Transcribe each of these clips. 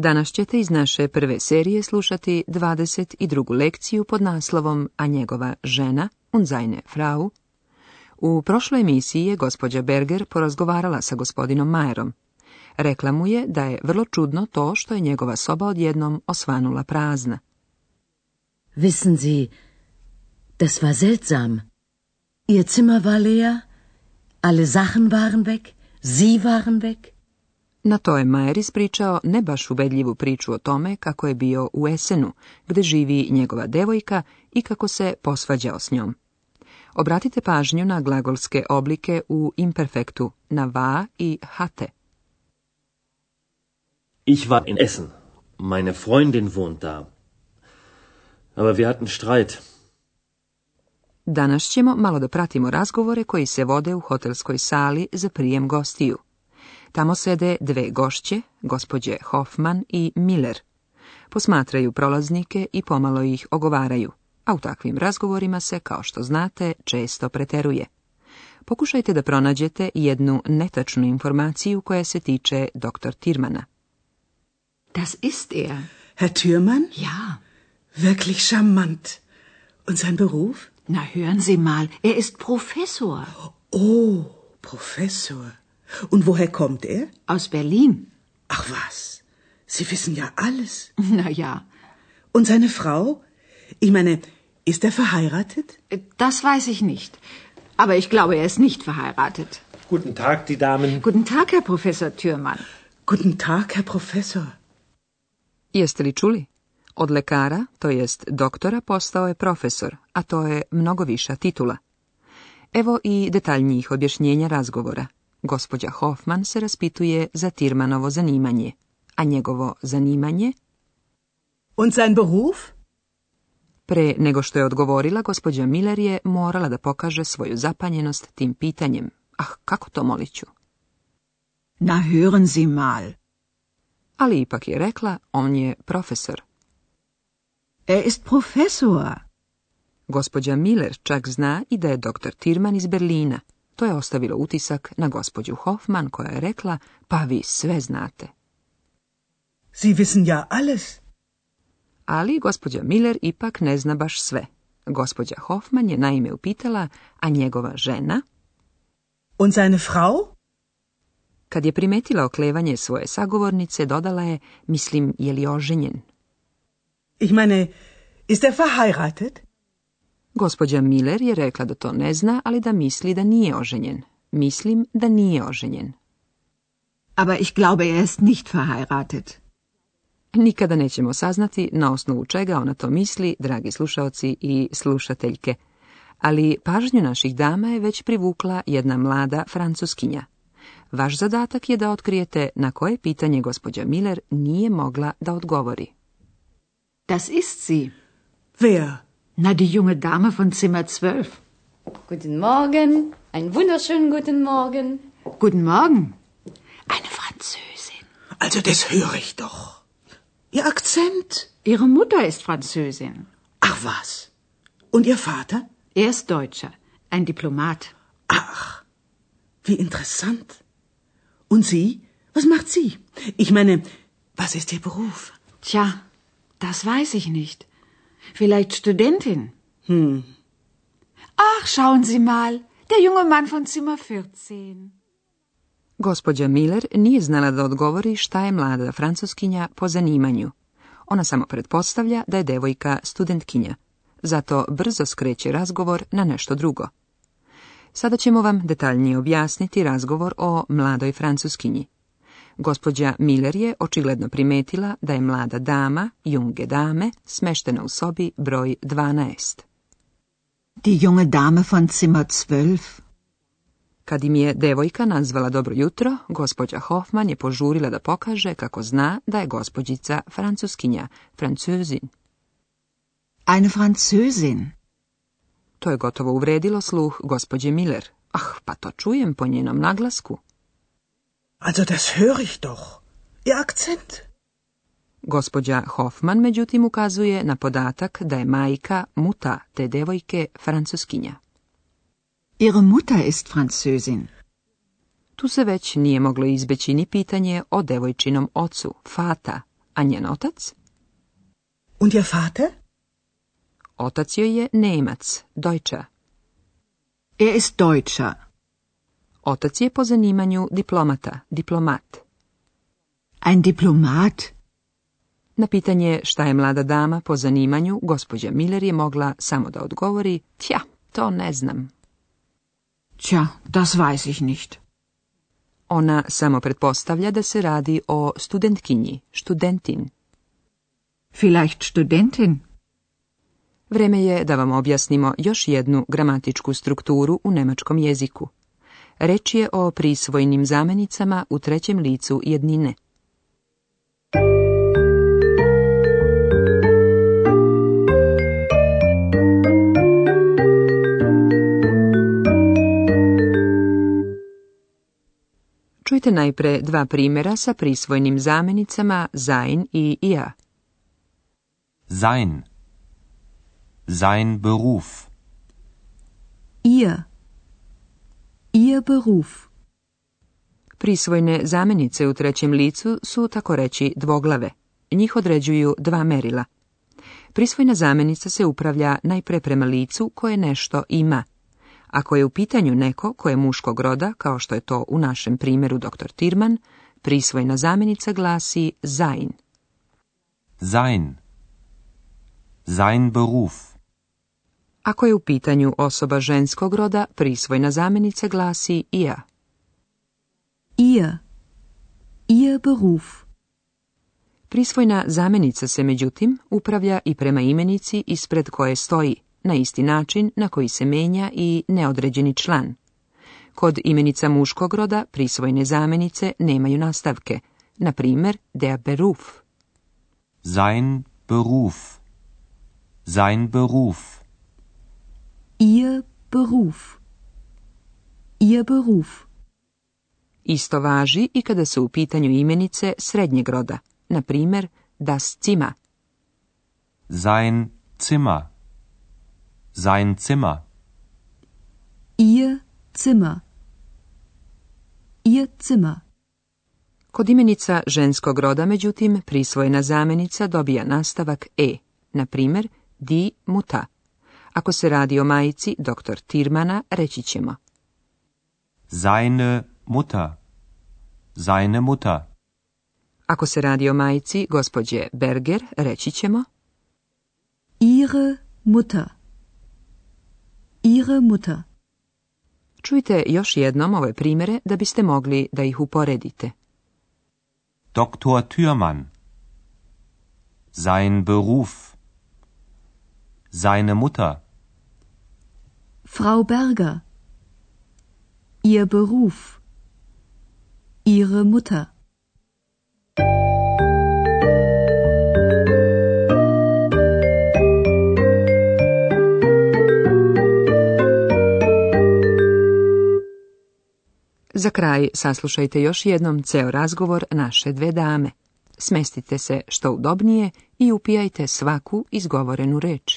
Danas ćete iz naše prve serije slušati 22. lekciju pod naslovom A njegova žena, Unzajne Frau. U prošloj emisiji je gospođa Berger porazgovarala sa gospodinom Majerom. Rekla mu je da je vrlo čudno to što je njegova soba odjednom osvanula prazna. Wissen Sie, das war seltsam. Ihr Zimmer war leer, alle Sachen waren weg, Sie waren weg. Na to je Majer ispričao ne baš ubedljivu priču o tome kako je bio u Esenu, gde živi njegova devojka i kako se posvađao s njom. Obratite pažnju na glagolske oblike u imperfektu, na va i hate. Ich war in Essen. Meine Freundin wohnt da. Aber wir hatten Streit. Danas ćemo malo da pratimo razgovore koji se vode u hotelskoj sali za prijem gostiju. Tamo sede dve gošće, gospođe Hoffman i Miller. Posmatraju prolaznike i pomalo ih ogovaraju, a u takvim razgovorima se, kao što znate, često preteruje. Pokušajte da pronađete jednu netačnu informaciju koja se tiče dr. Tirmana. Das ist er. Herr Türmann? Ja. Wirklich charmant. Und sein Beruf? Na, hören Sie mal, er ist Professor. Oh, Professor. Und woher kommt er? Aus Berlin. Ach was, Sie wissen ja alles. Na ja. Und seine Frau? Ich meine, ist er verheiratet? Das weiß ich nicht. Aber ich glaube, er ist nicht verheiratet. Guten Tag, die Damen. Guten Tag, Herr Professor Thürmann. Guten Tag, Herr Professor. Jeste li čuli? Od lekara, to jest doktora, postao je profesor, a to je mnogo viša titula. Evo i detaljnijih objašnjenja razgovora. Gospođa Hoffman se raspituje za Tirmanovo zanimanje, a njegovo zanimanje... Und sein Beruf? Pre nego što je odgovorila, gospođa Miller je morala da pokaže svoju zapanjenost tim pitanjem. Ah, kako to moliću? Na hören Sie mal. Ali ipak je rekla, on je profesor. Er ist profesor. Gospođa Miller čak zna i da je doktor Tirman iz Berlina, to je ostavilo utisak na gospođu Hoffman koja je rekla, pa vi sve znate. Sie wissen ja alles. Ali gospođa Miller ipak ne zna baš sve. Gospođa Hoffman je naime upitala, a njegova žena? Und seine Frau? Kad je primetila oklevanje svoje sagovornice, dodala je, mislim, je li oženjen? Ich meine, ist er verheiratet? Gospođa Miller je rekla da to ne zna, ali da misli da nije oženjen. Mislim da nije oženjen. Aber ich glaube, er ist nicht verheiratet. Nikada nećemo saznati na osnovu čega ona to misli, dragi slušaoci i slušateljke. Ali pažnju naših dama je već privukla jedna mlada francuskinja. Vaš zadatak je da otkrijete na koje pitanje gospođa Miller nije mogla da odgovori. Das ist sie. Wer? Na, die junge Dame von Zimmer 12. Guten Morgen. Einen wunderschönen guten Morgen. Guten Morgen. Eine Französin. Also das höre ich doch. Ihr Akzent. Ihre Mutter ist Französin. Ach was. Und Ihr Vater? Er ist Deutscher, ein Diplomat. Ach, wie interessant. Und Sie? Was macht sie? Ich meine, was ist ihr Beruf? Tja, das weiß ich nicht. Vielleicht Studentin? Hm. Ach, schauen Sie mal, der junge Mann von Zimmer 14. Gospodja Miller nije znala da odgovori šta je mlada francuskinja po zanimanju. Ona samo pretpostavlja da je devojka studentkinja. Zato brzo skreće razgovor na nešto drugo. Sada ćemo vam detaljnije objasniti razgovor o mladoj francuskinji. Gospođa Miller je očigledno primetila da je mlada dama, junge dame, smeštena u sobi broj 12. Die junge dame von Zimmer 12. Kad im je devojka nazvala dobro jutro, gospođa Hoffman je požurila da pokaže kako zna da je gospođica francuskinja, francuzin. Eine francuzin. To je gotovo uvredilo sluh gospođe Miller. Ah, pa to čujem po njenom naglasku. Also das höre ich doch. Ihr Akzent. Gospođa Hoffman međutim ukazuje na podatak da je majka muta te devojke francuskinja. Ihre Mutter ist Französin. Tu se već nije moglo izbeći ni pitanje o devojčinom ocu, Fata, a njen otac? Und ihr Vater? Otac joj je Nemac, Dojča. Er ist Deutscher. Otac je po zanimanju diplomata, diplomat. Ein diplomat? Na pitanje šta je mlada dama po zanimanju, gospođa Miller je mogla samo da odgovori, tja, to ne znam. Tja, das weiß ich nicht. Ona samo pretpostavlja da se radi o studentkinji, studentin Vielleicht studentin. Vreme je da vam objasnimo još jednu gramatičku strukturu u nemačkom jeziku. Reč je o prisvojnim zamenicama u trećem licu jednine. Čujte najpre dva primjera sa prisvojnim zamenicama sein i ja. Sein. Sein Beruf. Ihr Ihr Beruf. Prisvojne zamenice u trećem licu su tako reći dvoglave. Njih određuju dva merila. Prisvojna zamenica se upravlja najpre prema licu koje nešto ima. Ako je u pitanju neko koje je muškog roda, kao što je to u našem primjeru dr. Tirman, prisvojna zamenica glasi sein. Sein. Sein Beruf. Ako je u pitanju osoba ženskog roda, prisvojna zamenica glasi IA. Ihr. Ihr Beruf. Prisvojna zamenica se međutim upravlja i prema imenici ispred koje stoji, na isti način na koji se menja i neodređeni član. Kod imenica muškog roda prisvojne zamenice nemaju nastavke, na primjer der Beruf. Sein Beruf. Sein Beruf. Ihr Beruf. Ihr Beruf. Isto važi i kada su u pitanju imenice srednjeg roda, na primjer das Zimmer. Sein Zimmer. Sein Zimmer. Ihr Zimmer. Ihr Kod imenica ženskog roda, međutim, prisvojena zamenica dobija nastavak e, na primjer di muta. Ako se radi o majici dr. Tirmana, reći ćemo. Seine Mutter. Seine Mutter. Ako se radi o majici gospođe Berger, reći ćemo. Ihre Mutter. Ihre Mutter. Čujte još jednom ove primjere da biste mogli da ih uporedite. Doktor Türmann. Sein Beruf. Seine Mutter. Frau Berger. Ihr Beruf. Ihre Mutter. Za kraj saslušajte još jednom ceo razgovor naše dve dame. Smestite se što udobnije i upijajte svaku izgovorenu reč.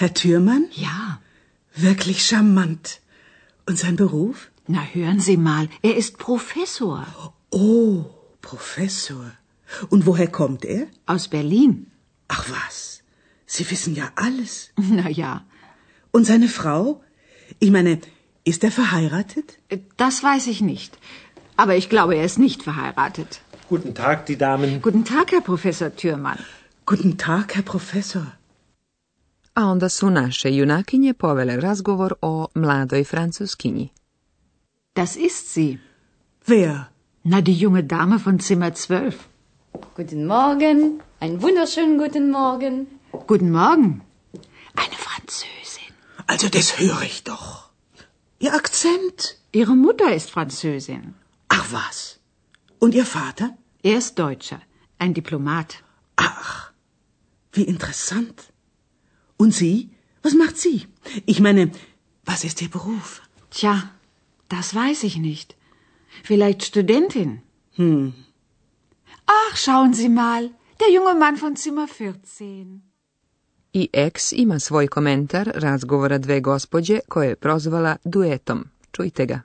Herr Thürmann? Ja. Wirklich charmant. Und sein Beruf? Na, hören Sie mal, er ist Professor. Oh, Professor. Und woher kommt er? Aus Berlin. Ach was, Sie wissen ja alles. Na ja. Und seine Frau? Ich meine, ist er verheiratet? Das weiß ich nicht. Aber ich glaube, er ist nicht verheiratet. Guten Tag, die Damen. Guten Tag, Herr Professor Thürmann. Guten Tag, Herr Professor a onda su naše junakinje povele razgovor o mladoj francuskinji. Das ist sie. Wer? Na, die junge Dame von Zimmer 12. Guten Morgen. Einen wunderschönen guten Morgen. Guten Morgen. Eine Französin. Also, das höre ich doch. Ihr Akzent. Ihre Mutter ist Französin. Ach was. Und Ihr Vater? Er ist Deutscher, ein Diplomat. Ach, wie interessant. Und Sie? Was macht Sie? Ich meine, was ist Ihr Beruf? Tja, das weiß ich nicht. Vielleicht Studentin. Hm. Ach, schauen Sie mal, der junge Mann von Zimmer 14. I ex ima svoj komentar razgovora dve gospođe koje je prozvala duetom. Čujte ga.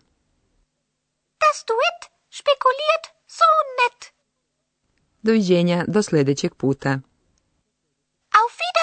Das duet spekuliert so nett. Doviđenja do sljedećeg puta. Auf Wiedersehen.